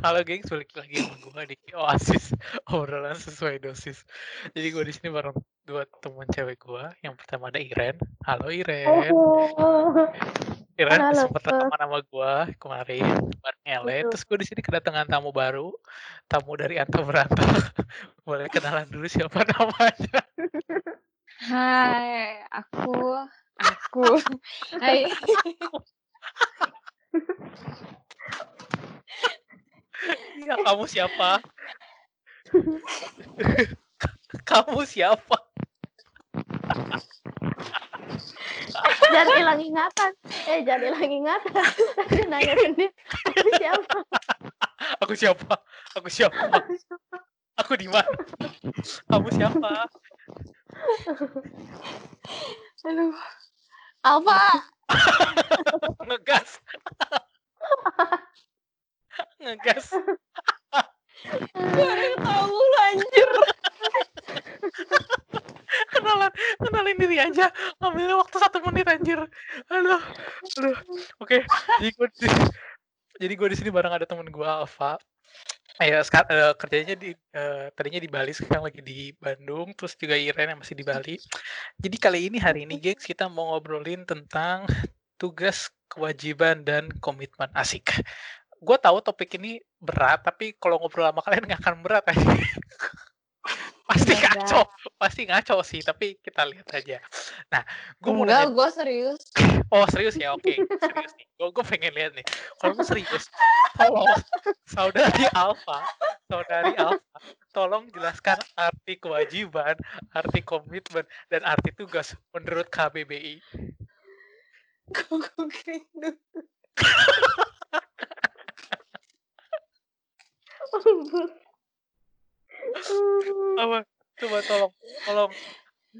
Halo gengs, balik lagi sama gua di Oasis, obrolan sesuai dosis. Jadi gua di sini bareng dua teman cewek gua. Yang pertama ada Iren. Halo Iren. Oh. Iren Halo. sempat rekaman sama gua kemarin bareng Ele. Terus gua di sini kedatangan tamu baru, tamu dari Anto Beranto. Boleh kenalan dulu siapa namanya? Hai, aku aku. Hai. Iya, kamu siapa? kamu siapa? jangan hilang ingatan. Eh, jangan hilang ingatan. Tadi nanya sendiri. Tadi siapa? Aku siapa? Aku siapa? Aku di mana? Kamu siapa? Aduh. Alfa. Ngegas. Ngegas. Gak tahu lanjut. Kenalan, kenalin diri aja. Ambil waktu satu menit anjir. Aduh, aduh. Oke, jadi gue di, jadi gue di sini bareng ada temen gue Alfa. Ya, sekarang kerjanya di eh, tadinya di Bali, sekarang lagi di Bandung, terus juga Iren yang masih di Bali. Jadi kali ini hari ini, gengs, kita mau ngobrolin tentang tugas, kewajiban, dan komitmen asik. Gue tahu topik ini berat, tapi kalau ngobrol sama kalian nggak akan berat aja. pasti Nggak ngaco, pasti ngaco sih, tapi kita lihat aja. Nah, gue mau nanya, gue serius. oh serius ya, oke, serius nih. Gue gue pengen lihat nih. Kalau lu serius, tolong saudari Alfa, saudari Alfa, tolong jelaskan arti kewajiban, arti komitmen, dan arti tugas menurut KBBI. Oke. Apa? Coba tolong, tolong.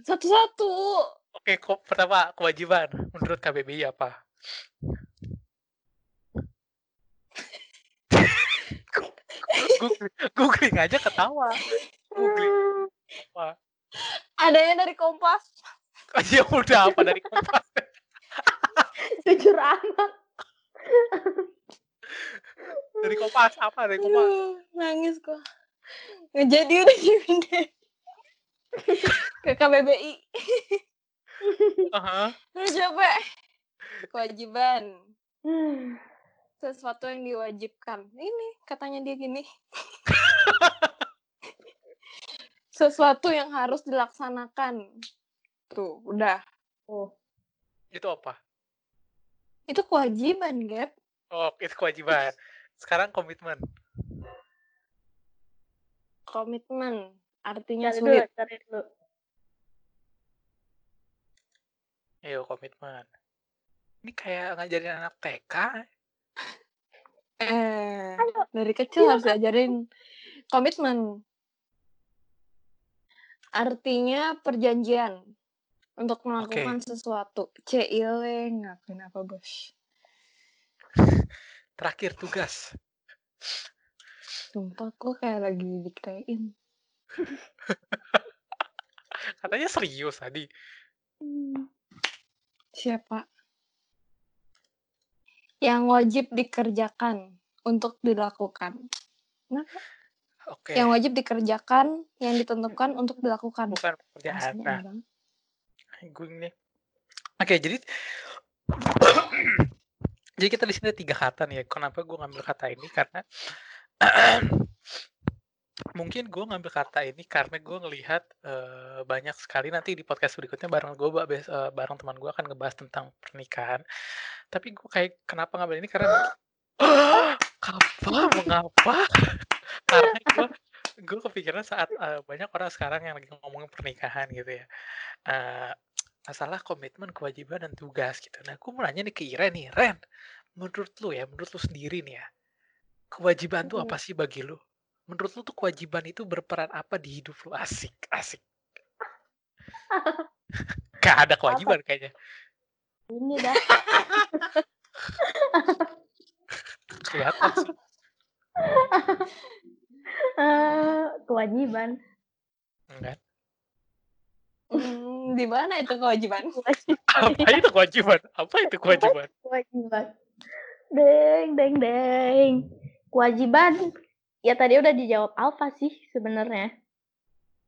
Satu-satu. Oke, ko- pertama kewajiban menurut KBBI apa? Googling, googling aja ketawa. Googling apa? Ada yang dari Kompas. Ya udah apa dari kompas? Jujur amat. Dari kompas apa? Dari kompas? Aduh, nangis kok. Nggak jadi udah gini. Ke KBBI. Aha. Aduh, capek. Kewajiban. Sesuatu yang diwajibkan. Ini katanya dia gini. Sesuatu yang harus dilaksanakan. Tuh, udah. Oh. Itu apa? Itu kewajiban, Gap. Oh, itu kewajiban. Sekarang komitmen. Komitmen. Artinya Cari dulu, sulit. cari dulu. Ayo komitmen. Ini kayak ngajarin anak TK. Eh, dari kecil harus diajarin komitmen. Artinya perjanjian untuk melakukan sesuatu. Cile ngapain apa bos? Terakhir tugas. Sumpah kok kayak lagi dikirain. Katanya serius tadi. Siapa? Yang wajib dikerjakan untuk dilakukan. Oke. Yang wajib dikerjakan, yang ditentukan untuk dilakukan. Bukan pekerjaan. Nah, gue ini. Oke, jadi jadi kita di sini ada tiga kata nih ya. Kenapa gue ngambil kata ini? Karena mungkin gue ngambil kata ini karena gue ngelihat eh, banyak sekali nanti di podcast berikutnya bareng gue bareng teman gue akan ngebahas tentang pernikahan. Tapi gue kayak kenapa ngambil ini karena apa mengapa? karena gue gue kepikiran saat eh, banyak orang sekarang yang lagi ngomongin pernikahan gitu ya. Eh, masalah komitmen, kewajiban dan tugas gitu. Nah, gue mau nanya nih ke Iren nih, Ren, menurut lu ya, menurut lu sendiri nih ya, kewajiban tuh apa sih bagi lu? Menurut lu tuh kewajiban itu berperan apa di hidup lu? Asik, asik. Gak ada kewajiban kayaknya. Ini dah. Kelihatan sih. Eh, kewajiban. Enggak. Hmm, di mana itu kewajiban? Apa itu kewajiban? Apa itu kewajiban? Kewajiban. Deng, deng, deng. kewajiban ya tadi udah dijawab Alfa sih sebenarnya.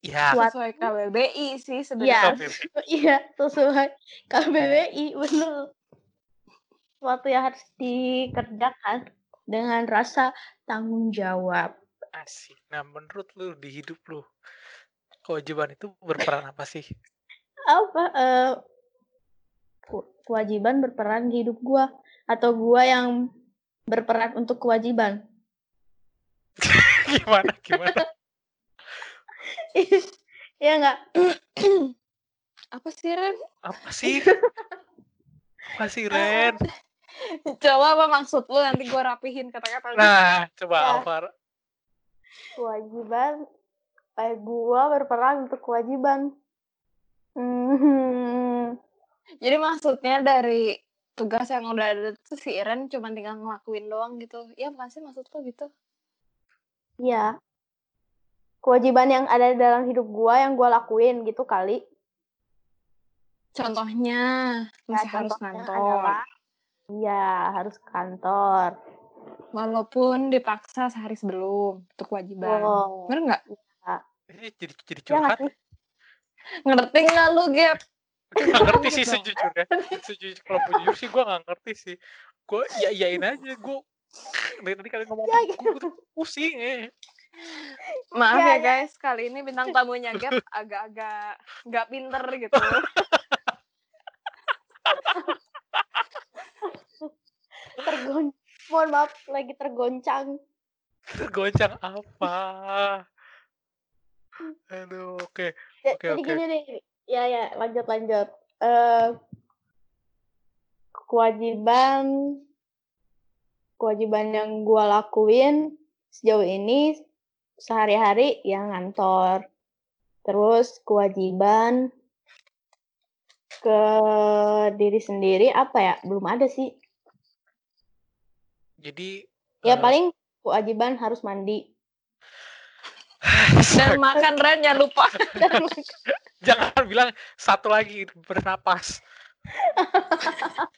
Ya, Kuat. Sesuai KBBI sih Iya, sebenarnya. Iya sesuai KBBI bener. Suatu yang harus dikerjakan dengan rasa tanggung jawab. asik. Nah, menurut lu di hidup lu kewajiban itu berperan apa sih? Apa eh, ku- kewajiban berperan di hidup gua atau gua yang berperan untuk kewajiban? gimana? Gimana? Iya nggak? Apa sih Ren? Apa sih? Apa sih, Ren? Coba apa maksud lu nanti gue rapihin kata-katanya. Nah, coba Ya. Alvar. kewajiban eh gua berperan untuk kewajiban hmm, Jadi maksudnya dari tugas yang udah ada tuh si Iren cuma tinggal ngelakuin doang gitu. Iya bukan sih maksud lu gitu? ya kewajiban yang ada dalam hidup gua yang gua lakuin gitu kali Contohnya Ya, masih harus contohnya ngantor. adalah, iya harus ke kantor Walaupun dipaksa sehari sebelum itu kewajiban. Oh. Bener nggak? Ini jadi jadi ya nggak curhat. sih Ngerti nggak lu Gap? Gak ngerti sih Gitu. sejujurnya. Sejujur kalau jujur sih gue gak ngerti sih. Gue iya iyain aja. Gue dari tadi kalian ngomong Ya, gue tuh pusing eh. Maaf Ya, ya, ya. guys, kali ini bintang tamunya Gap agak-agak nggak pinter gitu. tergon mohon maaf lagi tergoncang Tergoncang apa? Aduh, oke. Ya, Oke, jadi oke. gini nih ya ya lanjut lanjut. Eh kewajiban kewajiban yang gua lakuin sejauh ini sehari-hari ya ngantor. Terus kewajiban ke diri sendiri apa ya? Belum ada sih. Jadi ya eh, paling kewajiban harus mandi Dan makan Ren jangan lupa. jangan bilang satu lagi bernapas.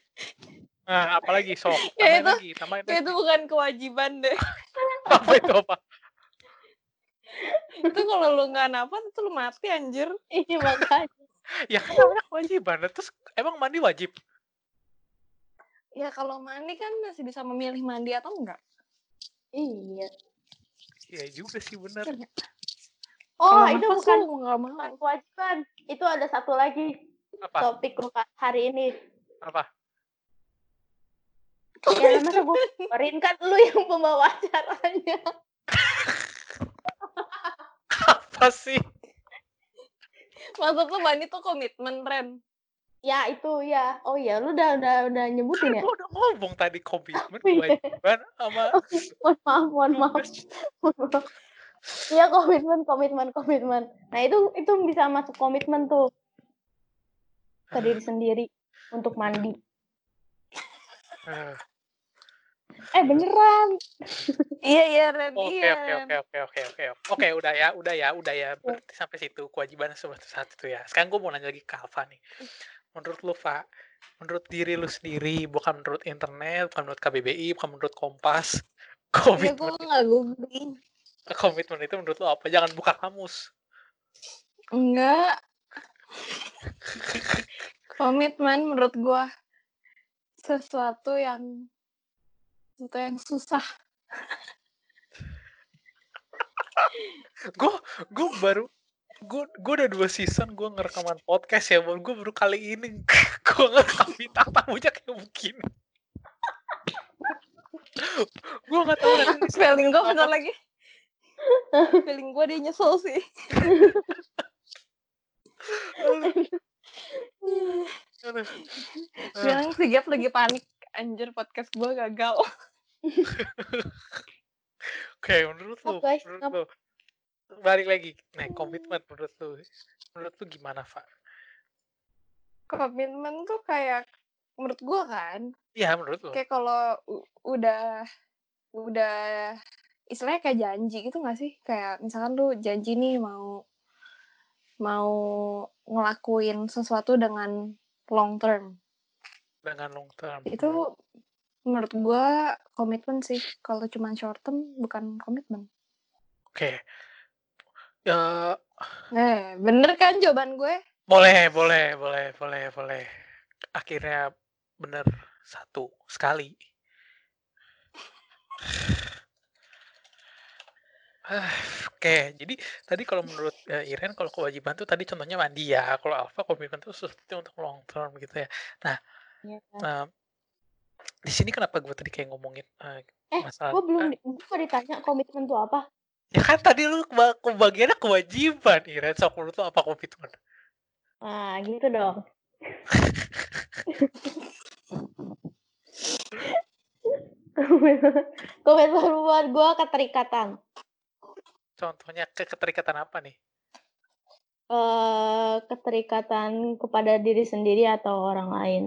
Nah, apalagi sok. Ya, Tambahin itu- lagi, tambahin lagi. itu bukan kewajiban deh. Apa itu apa? Itu kalau lu nggak nafas itu lu mati anjir. ini makanya Ya kan namanya kewajiban. Terus emang mandi wajib? Ya kalau mandi kan masih bisa memilih mandi atau enggak. iya Iya juga sih bener. oh Kalau itu bukan nggak mau. kewajiban itu ada satu lagi Apa? topik hari ini Apa? ya masa gue keluarin kan lu yang pembawa acaranya Apa sih? Maksud lu mandi tuh komitmen Ren. Ya itu ya. Oh ya lu udah udah udah nyebutin ya? Gue udah ngomong tadi komitmen, kewajiban, sama mohon maaf mohon maaf. Iya komitmen komitmen komitmen. Nah itu itu bisa masuk komitmen tuh. Ke diri sendiri untuk mandi. Eh, eh beneran. Iya iya Ren. Oke iya. oke oke oke oke oke. Oke udah ya udah ya udah ya. Berarti sampai situ kewajiban suatu saat itu ya. Sekarang gue mau nanya lagi ke Alfa nih menurut lu Fa menurut diri lu sendiri bukan menurut internet bukan menurut KBBI bukan menurut Kompas Ya komitmen gue nggak googling. komitmen itu menurut lu apa jangan buka kamus Enggak. Komitmen menurut gua sesuatu yang sesuatu yang susah. gue gue baru gue gue udah dua season gue ngerekaman podcast ya bang gue baru kali ini gue ngerekam bintang tamunya kayak begini gue nggak tahu nanti Spelling gua Apa? bentar lagi. Spelling gua dia nyesel sih. Bilang si Gap lagi panik. Anjir podcast gua gagal. Oke, menurut lu, menurut lu, balik lagi, nah komitmen menurut lu, menurut lu gimana, Pak? Komitmen tuh kayak menurut gua kan Iya, menurut lu. kayak kalau udah udah istilahnya kayak janji gitu gak sih kayak misalkan lu janji nih mau mau ngelakuin sesuatu dengan long term dengan long term. itu Menurut gue komitmen sih. Kalau cuma short term bukan komitmen. Oke. Ya, Eh, bener kan jawaban gue? boleh, boleh, boleh, boleh, boleh. Akhirnya bener satu sekali. Oke, jadi tadi kalau menurut eh, Iren, kalau kewajiban tuh tadi contohnya mandi ya. Kalau Alfa komitmen tuh sesuatu untuk long term gitu ya. Nah, Iya. em, di sini kenapa gue tadi kayak ngomongin eh, Eh, masalah gue belum nggak ditanya komitmen tuh apa. Ya kan tadi lu keba- kebagiannya kewajiban Iren, sok menurut lu apa komitmen? Nah, gitu dong. komitmen buat gue keterikatan. Contohnya ke keterikatan apa nih? eh keterikatan kepada diri sendiri atau orang lain.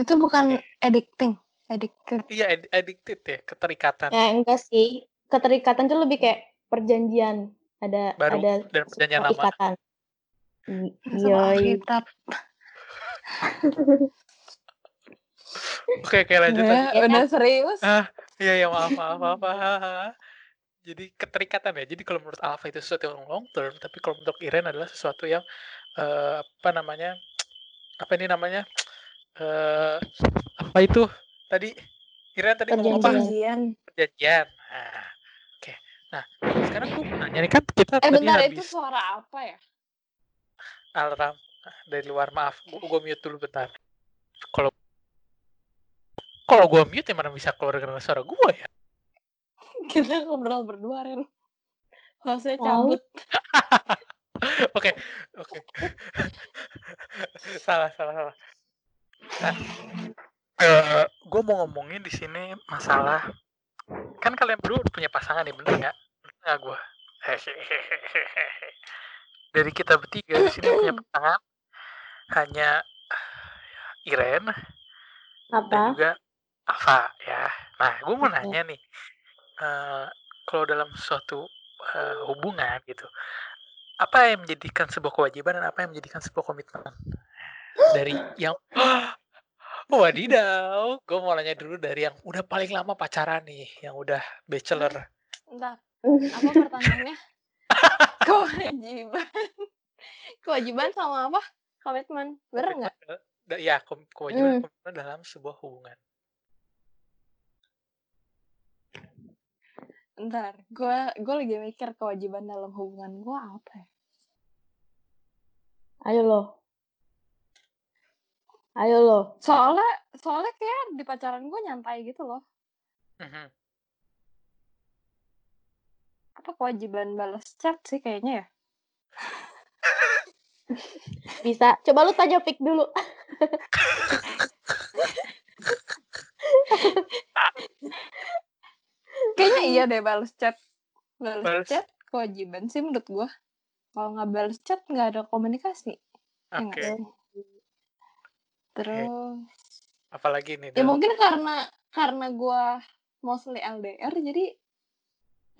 Itu bukan Oke. addicting. Addicted. Iya, ad- addicted ya, keterikatan Ya enggak sih. Keterikatan tuh lebih kayak perjanjian. Ada baru ada dan perjanjian lama. ikatan. I- Sama Yoi. Alkitab. Oke, oke lanjut Ya, lanjut. udah serius. Ah, iya ya maaf maaf maaf. maaf. Jadi keterikatan ya. Jadi kalau menurut Alpha itu sesuatu yang long term, tapi kalau menurut Iren adalah sesuatu yang eh, apa namanya? Apa ini namanya? Eh, apa itu tadi? Iren tadi ngomong apa? Perjanjian. Perjanjian. Nah. Nah, sekarang gue mau nanya nih kan kita Eh tadi bentar, itu habis suara apa ya? alarm dari luar. Maaf, gue mute dulu bentar. Kalau kalau gue mute ya mana bisa keluar dengan suara gue ya? Kita ngobrol berdua, Ren. Hostnya Mau. cabut. Oke, oke. salah, salah, salah. Nah, eh gue mau ngomongin di sini masalah kan kalian berdua punya pasangan nih, bener nggak? Nggak gue? Dari kita bertiga di sini punya pasangan hanya Iren dan Apa? juga Ava ya. Nah, gue mau nanya nih, eh kalau dalam suatu eh, hubungan gitu, apa yang menjadikan sebuah kewajiban dan apa yang menjadikan sebuah komitmen? Dari yang wadidaw, gue mau nanya dulu dari yang udah paling lama pacaran nih, yang udah bachelor. Entar, apa pertanyaannya? Kewajiban. Kewajiban sama apa? Komitmen. Bener nggak? Ya, kom- kewajiban Hmm. komitmen dalam sebuah hubungan. Ntar, gue gue lagi mikir kewajiban dalam hubungan gue apa ya? Ayo lo. Ayo lo. Soalnya, soalnya kayak di pacaran gue nyantai gitu loh. Mhm. Apa kewajiban balas chat sih kayaknya ya? Bisa. Coba lu tanya Pik dulu. Kayaknya iya deh balas chat. Balas chat kewajiban sih menurut gue. Kalau nggak balas chat nggak ada komunikasi. Ya Oke, sih? Terus apalagi nih? ya dalam- mungkin karena karena gue mostly LDR jadi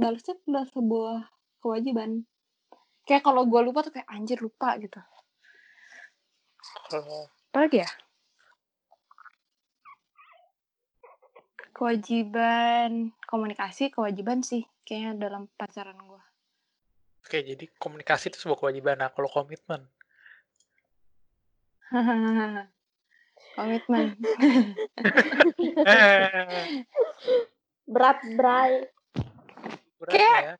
balas chat udah sebuah kewajiban. Kayak kalau gue lupa tuh kayak anjir lupa gitu. Kalau Apalagi ya? Kewajiban komunikasi kewajiban sih kayaknya dalam pacaran gue. Oke, jadi komunikasi itu sebuah kewajiban. Nah, kalau komitmen, Komitmen. Berat, Bray. berat Kayak- ya.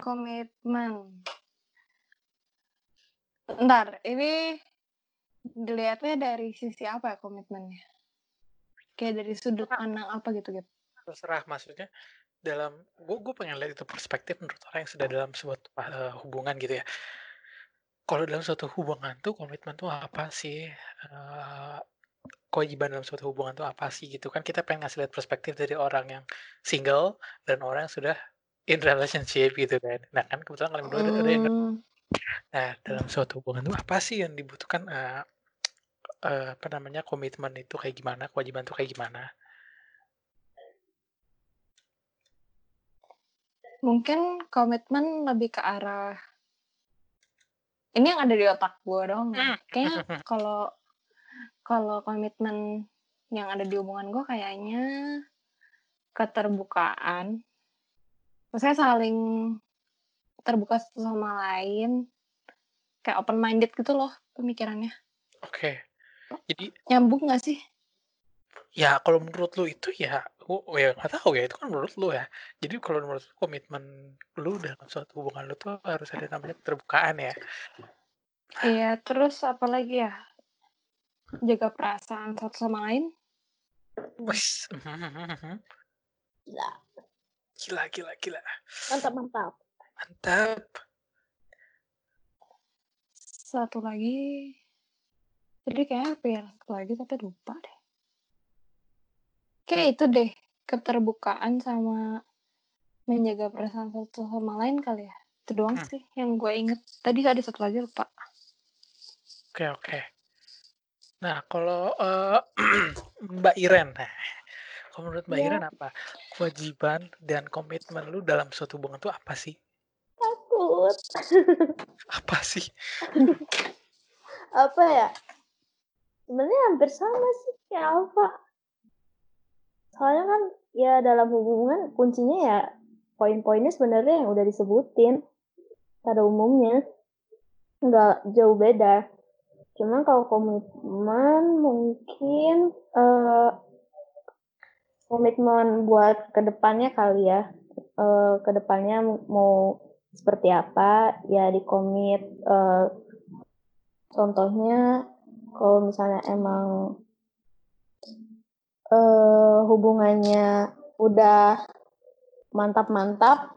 Komitmen. Ntar, ini dilihatnya dari sisi apa ya komitmennya? Kayak dari sudut pandang apa gitu gitu. Terserah, maksudnya dalam gue gue pengen lihat itu perspektif menurut orang yang sudah dalam sebuah eh, hubungan gitu ya. Kalau dalam suatu hubungan tuh komitmen tuh apa sih? Eh, kewajiban dalam suatu hubungan tuh apa sih gitu kan? Kita pengen ngasih lihat perspektif dari orang yang single dan orang yang sudah in relationship gitu kan. Nah kan kebetulan kalian berdua ada- ada yang Nah, dalam suatu hubungan itu apa sih yang dibutuhkan eh, eh, apa namanya komitmen itu kayak gimana, kewajiban itu kayak gimana? mungkin komitmen lebih ke arah ini yang ada di otak gue dong. Hmm. Kayaknya kalau kalau komitmen yang ada di hubungan gue kayaknya keterbukaan. Maksudnya saling terbuka satu sama lain. Kayak open minded gitu loh pemikirannya. Oke. Jadi Nyambung gak sih? Ya kalau menurut lu itu ya, oh ya nggak tahu ya itu kan menurut lu ya. Jadi kalau menurut lu komitmen lu dalam suatu hubungan lu tuh harus ada namanya keterbukaan ya. Iya, terus apa lagi ya? Jaga perasaan satu sama lain. Mhm. Gila. Gila gila gila. Mantap, mantap. Mantap. Satu lagi. Jadi kayak apa ya? Satu lagi tapi lupa deh. Kayak itu deh. Keterbukaan sama menjaga perasaan satu sama lain kali ya. Itu doang Hmm. sih yang gue inget. Tadi ada satu lagi lupa. Oke oke. Nah kalau eh, Mbak Iren, nah, kalau menurut Mbak Ya. Iren apa kewajiban dan komitmen lu dalam suatu hubungan tuh apa sih? Takut. Apa sih? Apa ya? Sebenarnya hampir sama sih kayak Alfa. Soalnya kan ya dalam hubungan kuncinya ya poin-poinnya sebenarnya yang udah disebutin pada umumnya. Nggak jauh beda. Cuma kalau komitmen mungkin eh, komitmen buat ke depannya kali ya. Eh, ke depannya mau seperti apa ya dikomit. eh, contohnya kalau misalnya emang eh, hubungannya udah mantap-mantap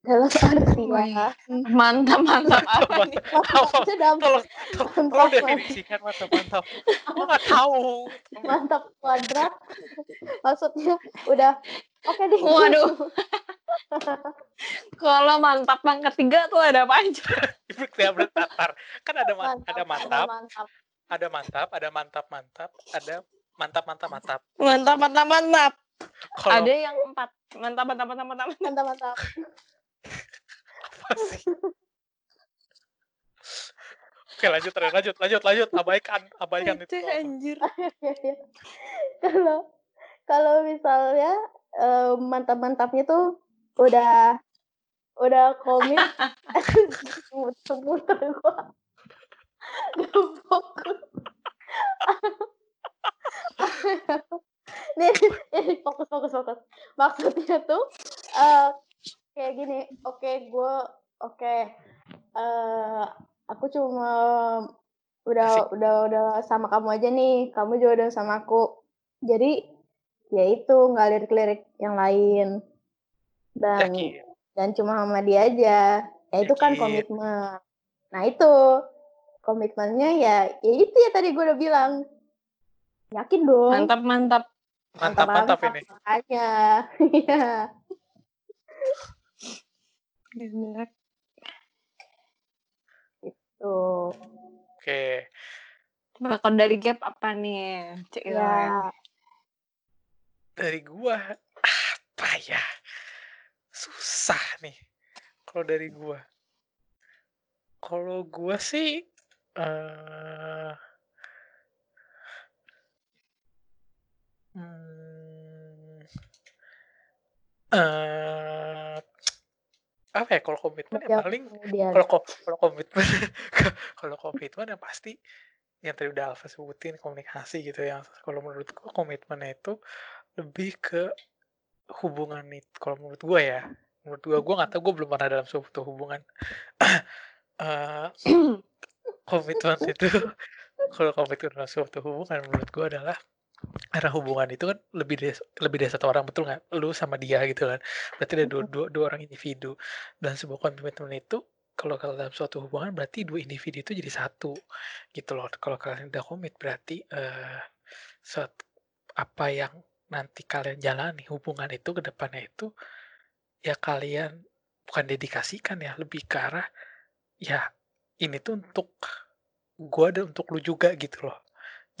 dalam arti ya Mantap, mantap apa nih? Tolong, tolong, mantap definisikan mantap mantap. Aku nggak tahu. mantap kuadrat maksudnya udah oke deh Waduh. Kalau mantap pangkat tiga tuh ada apa aja? Ibu kayak bertatar. Kan ada ma- ada mantap, mantap ada mantap, ada mantap mantap, ada mantap mantap mantap. Mantap, mantap, mantap. Kalau Ada yang empat. Mantap, mantap, mantap, mantap. mantap mantap? Oke lanjut Ren, lanjut lanjut lanjut abaikan abaikan itu. Anjir. kalau kalau misalnya eh, mantap-mantapnya tuh udah udah komit muter-muter gua Gak fokus nih, nih fokus fokus fokus. Maksudnya tuh eh, kayak gini. Oke gue oke. Eh, aku cuma udah Asik. udah udah sama kamu aja nih. Kamu juga udah sama aku. Jadi ya itu nggak lirik-lirik yang lain. Dan Yakin. dan cuma sama dia aja. Ya itu kan komitmen. Nah itu. Komitmennya ya ya itu ya tadi gue udah bilang yakin dong Mantap, mantap. Mantap mantap ini. makanya iya Bener. tuh Oke. Kalau dari gap apa nih? Cek itu ya. ya Dari gua apa ya? Susah nih. Kalau dari gua. Kalau gua sih eh hmm, eh apa ya kalau komitmen yang paling kemudian. kalau ko- kalau komitmen kalau komitmen yang pasti yang tadi udah Alfa sebutin komunikasi gitu ya. Kalau menurut gua komitmen itu lebih ke hubungan itu kalau menurut gua ya. Menurut gua gua nggak tahu gua belum pernah dalam suatu hubungan. Eh, komitmen itu kalau komitmen dalam suatu hubungan menurut gua adalah karena hubungan itu kan lebih dari lebih dari satu orang betul nggak? Lu sama dia gitu kan. Berarti ada dua, dua, dua orang individu. Dan sebuah komitmen itu kalau kalau dalam suatu hubungan berarti dua individu itu jadi satu gitu loh. Kalau kalian udah komit berarti eh suatu apa yang nanti kalian jalani hubungan itu ke depannya itu ya kalian bukan dedikasikan ya lebih ke arah ya ini tuh untuk gua dan untuk lu juga gitu loh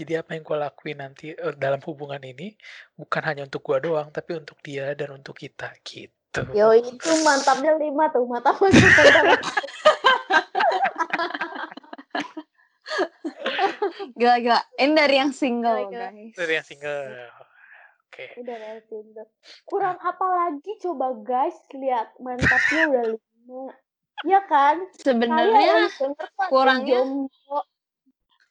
jadi apa yang gue lakuin nanti eh, dalam hubungan ini bukan hanya untuk gua doang tapi untuk dia dan untuk kita gitu yo itu mantapnya lima tuh mantap mantap mantap Gila-gila. Ini dari yang single, Gila-gila. guys. Dari yang single. Oke. Udah dari Tinder. Kurang apa lagi coba guys? Lihat mantapnya udah lima. Iya kan? Sebenarnya yang denger tuh ada kurangnya- jomblo.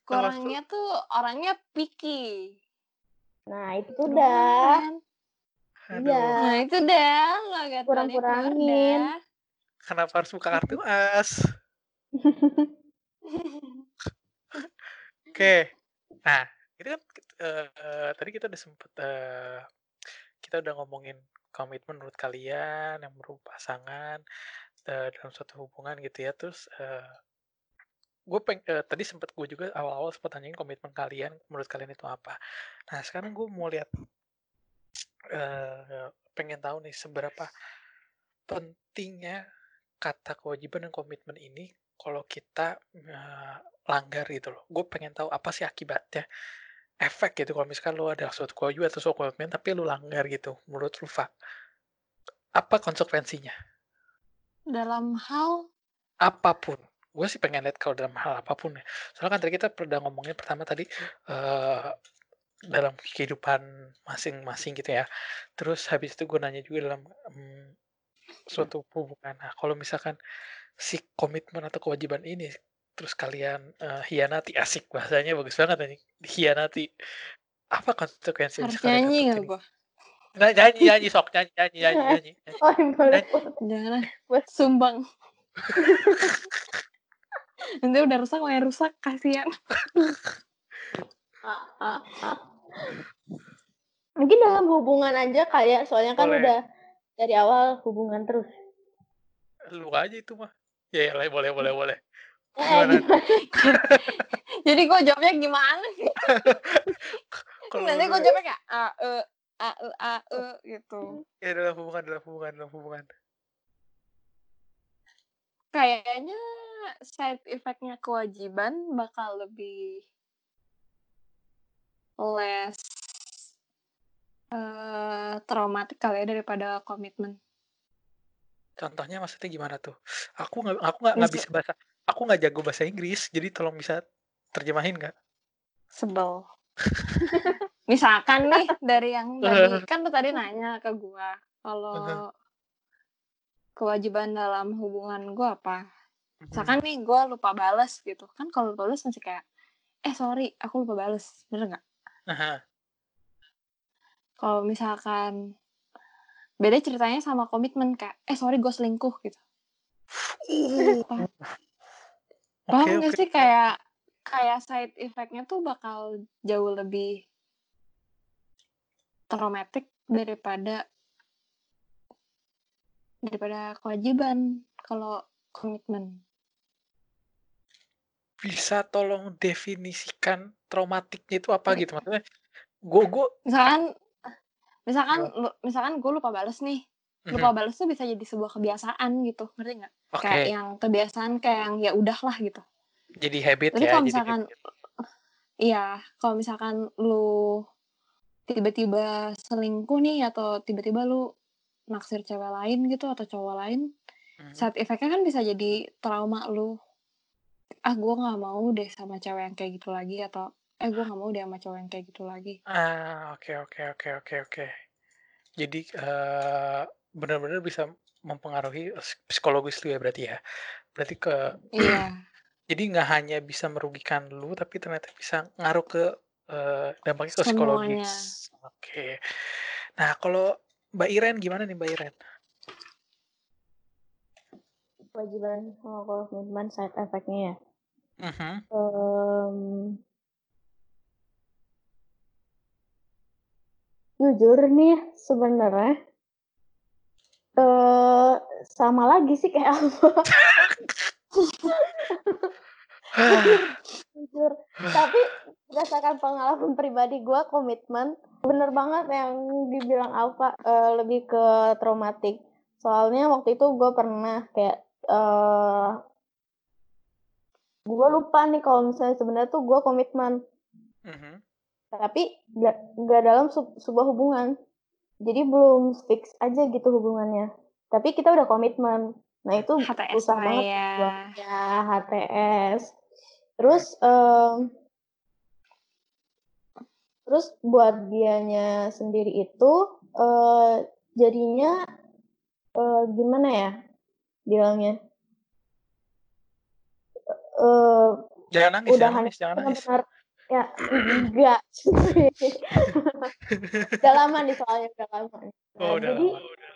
Kurangnya tuh orangnya picky. Nah itu udah. Kan? Aduh. Iya. Nah, itu dah lo Kurang-kurangin. Kenapa harus buka kartu as? Oke. Nah, itu kan eh, tadi kita udah sempet eh, kita udah ngomongin komitmen menurut kalian yang berupa pasangan eh, dalam suatu hubungan gitu ya. Terus gue peng eh, tadi sempet gue juga awal-awal sempet tanyain komitmen kalian menurut kalian itu apa. Nah, sekarang gue mau lihat eh pengen tahu nih seberapa pentingnya kata kewajiban dan komitmen ini kalau kita eh, langgar gitu loh. Gue pengen tahu apa sih akibatnya, efek gitu kalau misalkan lo ada suatu kewajiban atau suatu komitmen tapi lo langgar gitu. Menurut lu Fak, apa konsekuensinya? Dalam hal Apa pun. Gue sih pengen lihat kalau dalam hal apa pun ya. Soalnya kan tadi kita pernah ngomongin pertama tadi eh dalam kehidupan masing-masing gitu ya. Terus habis itu gue nanya juga dalam mm, suatu hubungan. Nah, kalau misalkan si komitmen atau kewajiban ini terus kalian eh, hianati asik bahasanya bagus banget nih hianati apa konsekuensi yang harus nyanyi gak dapetin? gue? Nah, nyanyi nyanyi sok nyanyi nyanyi nyanyi nyanyi, nyanyi. Oh boleh. Jangan. Buat- Sumbang. Nanti udah rusak, main rusak. Kasihan. Mungkin dalam hubungan aja kali ya, soalnya kan Boleh. udah dari awal hubungan terus. lu aja itu mah ya ya lah, boleh boleh boleh Eh? Jadi gue jawabnya gimana Nanti gue jawabnya kayak a e a e a e gitu. ya dalam hubungan dalam hubungan dalam hubungan Kayaknya side effect-nya kewajiban bakal lebih less eh traumatik kali ya daripada komitmen. Contohnya maksudnya gimana tuh? Aku nggak aku nggak nggak bisa bahasa aku nggak jago bahasa Inggris, jadi tolong bisa terjemahin nggak? sebel. Misalkan nih dari yang tadi kan lu tadi nanya ke gua kalau kewajiban dalam hubungan gua apa? Misalkan nih gua lupa bales gitu. Kan kalau lupa bales masih kayak eh sorry aku lupa bales. Bener nggak? Kalau misalkan beda ceritanya sama komitmen kayak eh sorry gue selingkuh gitu. Paham, oke. sih kayak kayak side effect-nya tuh bakal jauh lebih traumatik daripada daripada kewajiban kalau komitmen. Bisa tolong definisikan traumatiknya itu apa gitu maksudnya? Gue gue Misalkan misalkan lu- misalkan gue lupa bales nih. Mhm. Lupa bales tuh bisa jadi sebuah kebiasaan gitu, ngerti nggak? Oke, Kayak yang kebiasaan kayak yang ya udahlah gitu. jadi habit Tapi ya, kalau misalkan habit. iya, kalau misalkan lu tiba-tiba selingkuh nih atau tiba-tiba lu naksir cewek lain gitu atau cowok lain, Mhm. side effect-nya kan bisa jadi trauma lu. Ah, gue nggak mau deh sama cewek yang kayak gitu lagi atau eh gue nggak mau deh sama cowok yang kayak gitu lagi. Ah, oke oke oke oke oke. Jadi eh, benar-benar bisa mempengaruhi ps- psikologis lu ya berarti ya. Berarti ke Iya. jadi nggak hanya bisa merugikan lu tapi ternyata bisa ngaruh ke eh, dampaknya ke psikologis. Oke. Nah, kalau Mbak Iren gimana nih Mbak Iren? Kewajiban sama komitmen side effect-nya ya. Mhm. Em, jujur nih sebenarnya eh sama lagi sih kayak apa jujur tapi berdasarkan pengalaman pribadi gue komitmen bener banget yang dibilang Alfa eh, lebih ke traumatik. Soalnya waktu itu gue pernah kayak eh gue lupa nih kalau misalnya sebenarnya tuh gue komitmen. Mhm. tapi nggak nggak dalam sebuah hubungan. Jadi belum fix aja gitu hubungannya. Tapi kita udah komitmen. Nah itu HTS susah banget. ya. ya HTS terus em, terus buat dianya sendiri itu, uh, jadinya, uh, gimana ya bilangnya? Uh, Jangan nangis jangan nangis jangan nangis. benar ya enggak udah lama nih soalnya udah lama nih. Nah, Oh, udah jadi lama, udah.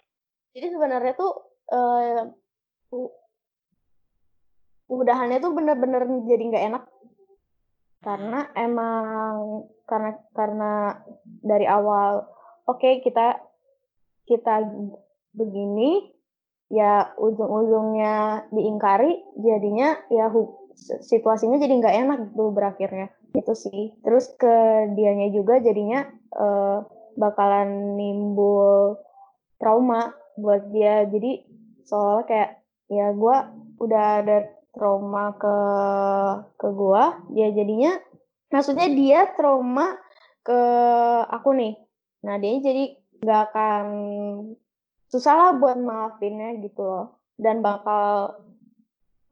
jadi sebenarnya tuh, eee, u udahannya tuh bener-bener jadi nggak enak. Karena emang karena karena dari awal, oke kita kita begini, ya ujung-ujungnya diingkari, jadinya ya situasinya jadi nggak enak gitu berakhirnya, itu sih. Terus ke dianya juga jadinya, eee, bakalan nimbul trauma buat dia. Jadi seolah kayak, ya gua udah ada trauma ke ke gua, ya jadinya maksudnya dia trauma ke aku nih. Nah, dianya jadi nggak akan susah lah buat maafinnya gitu loh. Dan bakal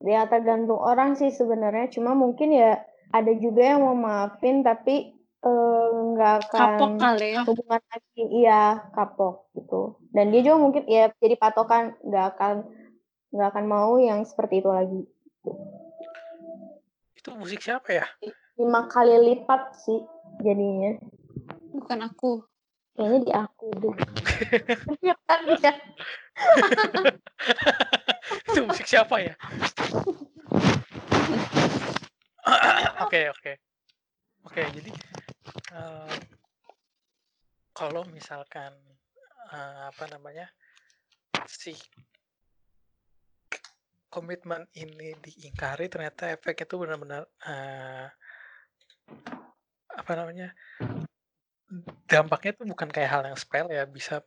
ya tergantung orang sih sebenarnya, cuma mungkin ya ada juga yang mau maafin tapi, eee, nggak akan Kapok kali ya? hubungan lagi iya, kapok gitu. Dan dia juga mungkin ya jadi patokan, nggak akan nggak akan mau yang seperti itu lagi. Itu musik siapa ya? 5 kali lipat sih jadinya. Bukan aku. Kayaknya di aku deh. Iya kan ya. Itu musik siapa ya? Oke oke. Oke, jadi, eee kalau misalkan, eee, apa namanya, si komitmen ini diingkari ternyata efeknya tuh benar-benar, eee apa namanya, dampaknya tuh bukan kayak hal yang sepele ya, bisa,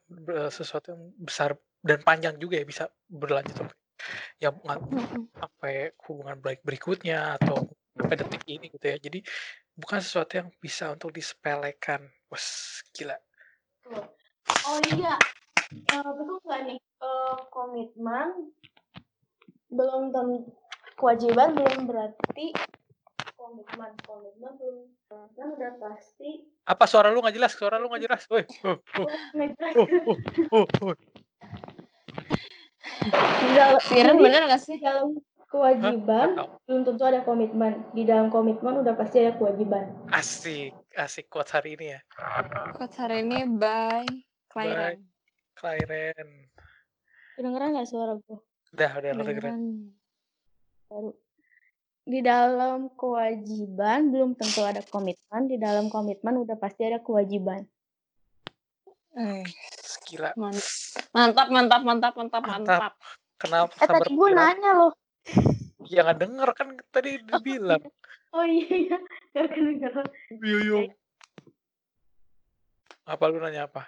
sesuatu yang besar dan panjang juga ya, bisa berlanjut sampai Mhm. sampai hubungan baik berikutnya atau sampai detik ini gitu ya. Jadi bukan sesuatu yang bisa untuk disepelekan. Wes, gila. Oh iya, eee, betul nggak nih, eee, komitmen belum kewajiban belum berarti komitmen. Komitmen belum komitmen udah pasti Apa suara lu nggak jelas suara lu nggak jelas. Woi, Si Iren jadi bener gak sih? dalam Hah? Nggak kewajiban tahu. belum tentu ada komitmen. Di dalam komitmen udah pasti ada kewajiban. Asik, asik quotes hari ini ya. Quotes hari ini by By Clairen. Clairen. Kedengeran nggak suara gua? Udah udah. Kedengeran. Baru. Di dalam kewajiban belum tentu ada komitmen, di dalam komitmen udah pasti ada kewajiban. Eh, Gila. mantap mantap mantap mantap Mantap. Kenapa Eh tadi berat? nanya loh. Ya nggak denger kan tadi udah Oh bilang. iya. Oh iya iya. Nggak kedengeran. Yo yo. Apa lu nanya apa?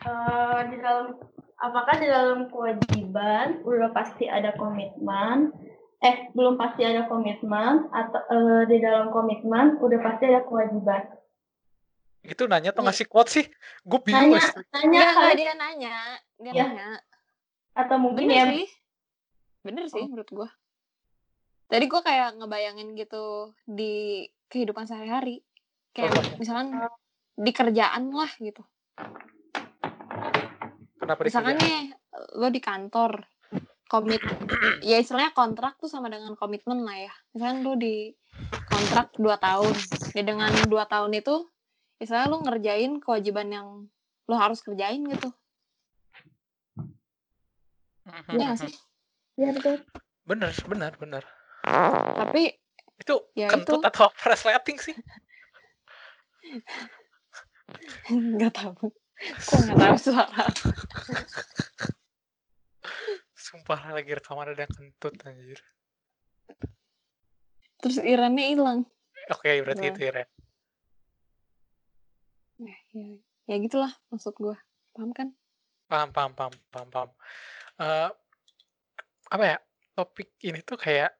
Eee, di dalam apakah di dalam kewajiban udah pasti ada komitmen eh, belum pasti ada komitmen atau, eee, di dalam komitmen udah pasti ada kewajiban? Itu nanya atau Nih. ngasih quotes sih? Gue bingung Nanya asli. nanya kali dia nanya, dia ya, nanya. atau mungkin Bener ya sih. Bener sih oh, menurut gua. Tadi gua kayak ngebayangin gitu di kehidupan sehari-hari. Kayak misalkan eee, di kerjaan lah gitu. Kenapa Misalkan nih lo di kantor komit ya istilahnya kontrak tuh sama dengan komitmen lah ya. Misalkan lo di kontrak 2 tahun. Ya dengan 2 tahun itu istilahnya lo ngerjain kewajiban yang lo harus kerjain gitu. Mhm Iya gak sih? iya betul. Bener bener bener. Tapi Itu ya kentut itu atau resleting sih? nggak tahu. Kok nggak tahu suara. Sumpah lagi rekaman ada yang kentut anjir. Terus Irennya hilang. Oke, berarti Gimana? itu ya, Ren. Ya, ya, gitulah maksud gua. Paham kan? Paham paham paham paham paham. Eee, apa ya, topik ini tuh kayak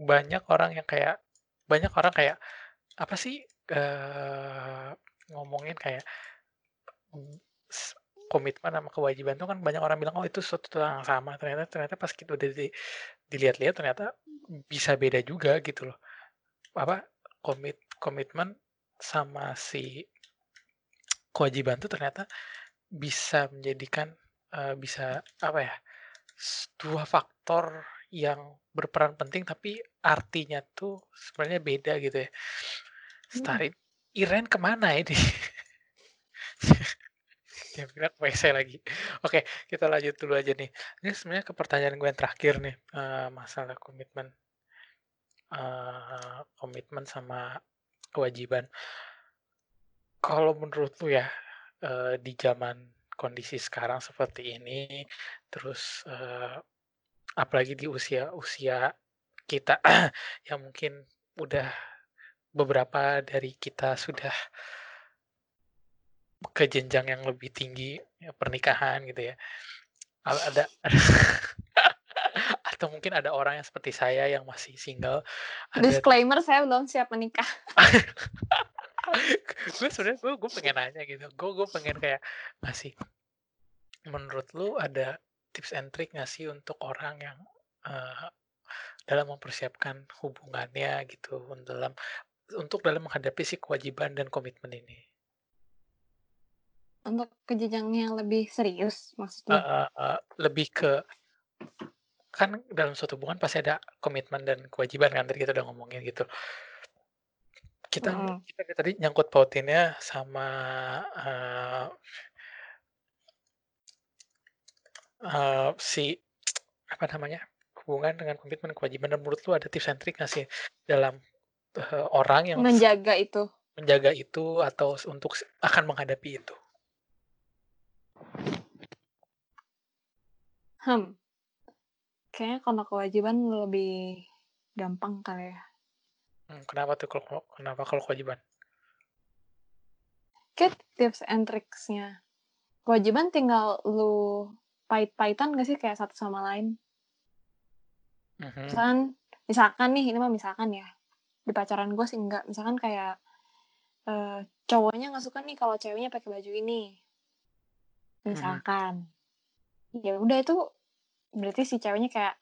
banyak orang yang kayak banyak orang kayak apa sih, eee, ngomongin kayak komitmen sama kewajiban tuh kan banyak orang bilang, "Oh itu sesuatu yang sama." Ternyata ternyata pas kita udah di dilihat-lihat ternyata bisa beda juga gitu loh. Apa, komit komitmen sama si kewajiban tuh ternyata bisa menjadikan, eee, bisa apa ya, dua faktor yang berperan penting tapi artinya tuh sebenarnya beda gitu ya. Mhm. Starin Iren ke mana ini? Dia bilang WC lagi. Oke, kita lanjut dulu aja nih. Ini sebenarnya ke pertanyaan gue yang terakhir nih, eee, masalah komitmen. Eee, komitmen sama kewajiban. Kalau menurut lu ya, eee, di zaman kondisi sekarang seperti ini, terus, eee, apalagi di usia-usia kita yang mungkin udah beberapa dari kita sudah ke jenjang yang lebih tinggi, ya pernikahan gitu ya. A ada atau mungkin ada orang yang seperti saya yang masih single, ada Disclaimer saya belum siap menikah. Gue sebenarnya gue gue pengen nanya gitu, gue gue pengen kayak ngasih menurut lu ada tips and trick nggak sih untuk orang yang, eee, dalam mempersiapkan hubungannya gitu, dalam untuk dalam menghadapi si kewajiban dan komitmen ini? Untuk ke jenjang yang lebih serius maksud lu? Heeh heeh, lebih ke kan dalam suatu hubungan pasti ada komitmen dan kewajiban kan, tadi kita udah ngomongin gitu. Kita Mhm. kita tadi nyangkut pautinnya sama, eee eee, si apa namanya, hubungan dengan komitmen kewajiban dan menurut lu ada tips and trick nggak sih dalam, eee, orang yang Menjaga itu. menjaga itu atau untuk akan menghadapi itu? Hmm. Kayaknya kalau kewajiban lebih gampang kali ya. Mmm, kenapa tuh kalau kenapa kalau kewajiban? Kayak tips and tricks-nya, kewajiban tinggal lu pahit-pahitan nggak sih kayak satu sama lain? Mhm. Misalkan misalkan nih, ini mah misalkan ya, di pacaran gue sih enggak, misalkan kayak, eee, cowoknya nggak suka nih kalau ceweknya pakai baju ini. Misalkan. Ya udah itu berarti si ceweknya kayak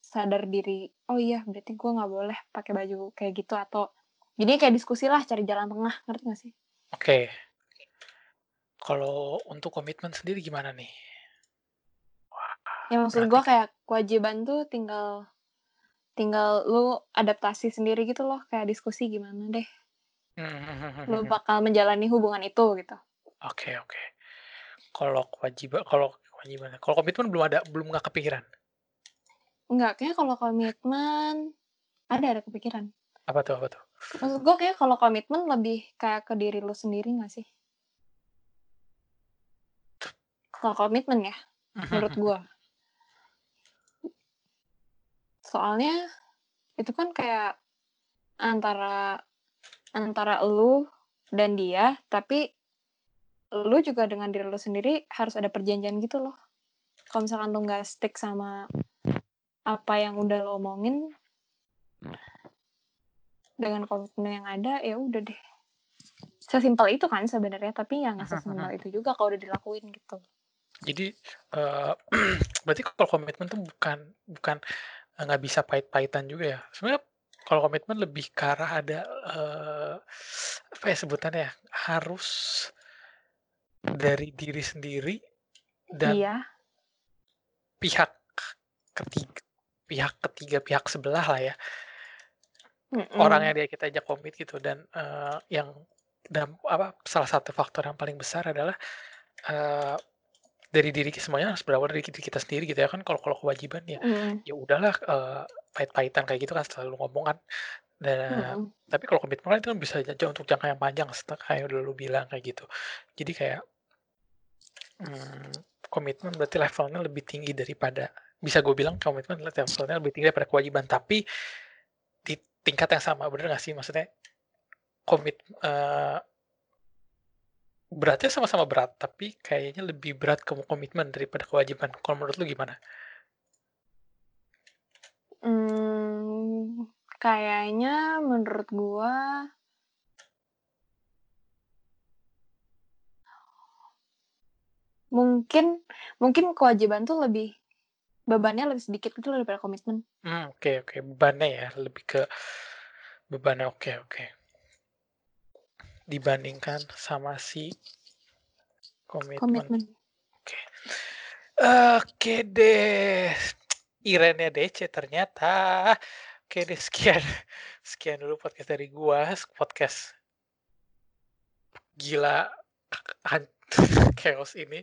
sadar diri, "Oh iya berarti gue nggak boleh pakai baju kayak gitu," atau jadinya kayak diskusi lah cari jalan tengah, ngerti nggak sih? Oke. Kalau untuk komitmen sendiri gimana nih? Wah, Ya maksud berarti gue kayak kewajiban tuh tinggal tinggal lu adaptasi sendiri gitu loh, kayak diskusi gimana deh. Mhm mhm mhm Lu bakal menjalani hubungan itu gitu. Oke oke. Kalau kewajiba kalau kewajiban kalau komitmen belum ada belum nggak kepikiran? Enggak, kayaknya kalau komitmen ada ada kepikiran. Apa tuh apa tuh? Maksud gue kayaknya kalau komitmen lebih kayak ke diri lu sendiri nggak sih? Kalau komitmen ya, Mhm menurut mhm. gue. Soalnya itu kan kayak antara antara elu dan dia, tapi lu juga dengan diri lu sendiri harus ada perjanjian gitu loh. Kalau misalkan lu nggak stick sama apa yang udah lu omongin dengan komitmen yang ada, ya udah deh. Sesimpel itu kan sebenarnya, tapi ya nggak Mhm mhm. sesimpel itu juga kalau udah dilakuin gitu. Jadi, eee, berarti kalau komitmen tuh bukan bukan, eee, nggak bisa pahit-pahitan juga ya? Sebenarnya kalau komitmen lebih ke arah ada, eee, apa ya sebutannya ya, harus dari diri sendiri dan Iya. pihak ketig pihak ketiga, pihak sebelah lah ya. Orang Mhm. yang dia kita ajak komit gitu dan, eee, yang dam apa, salah satu faktor yang paling besar adalah, eee, dari diri ki semuanya harus berawal dari diri kita sendiri gitu ya kan kalau kalau kewajiban ya, Mhm. ya udahlah, eee, pahit-pahitan kayak gitu kan selalu ngomong kan. Dan Mhm. tapi kalau komitmen itu kan bisa ja untuk jangka yang panjang seta kayak udah lu bilang kayak gitu. Jadi kayak mmm, komitmen berarti levelnya lebih tinggi daripada bisa gue bilang komitmen adalah levelnya lebih tinggi daripada kewajiban, tapi di tingkat yang sama, bener nggak sih? Maksudnya komit eee beratnya sama-sama berat, tapi kayaknya lebih berat ke komitmen daripada kewajiban. Kalau menurut lu gimana? Kayaknya menurut gua mungkin mungkin kewajiban tuh lebih bebannya lebih sedikit gitu loh daripada komitmen. Mmm, oke oke, bebannya ya, lebih ke bebannya, oke oke. dibandingkan sama si komitmen. Komitmen. Oke. Oke deh. Irennya DC ternyata. Oke deh sekian. Sekian dulu podcast dari gua, podcast gila chaos ini.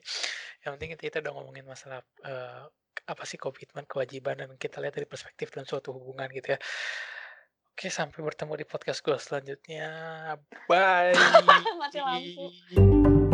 Yang penting kita udah ngomongin masalah eh, apa sih komitmen, kewajiban dan kita lihat dari perspektif dan suatu hubungan gitu ya. Oke, sampai bertemu di podcast gue selanjutnya. Bye. Mati lampu.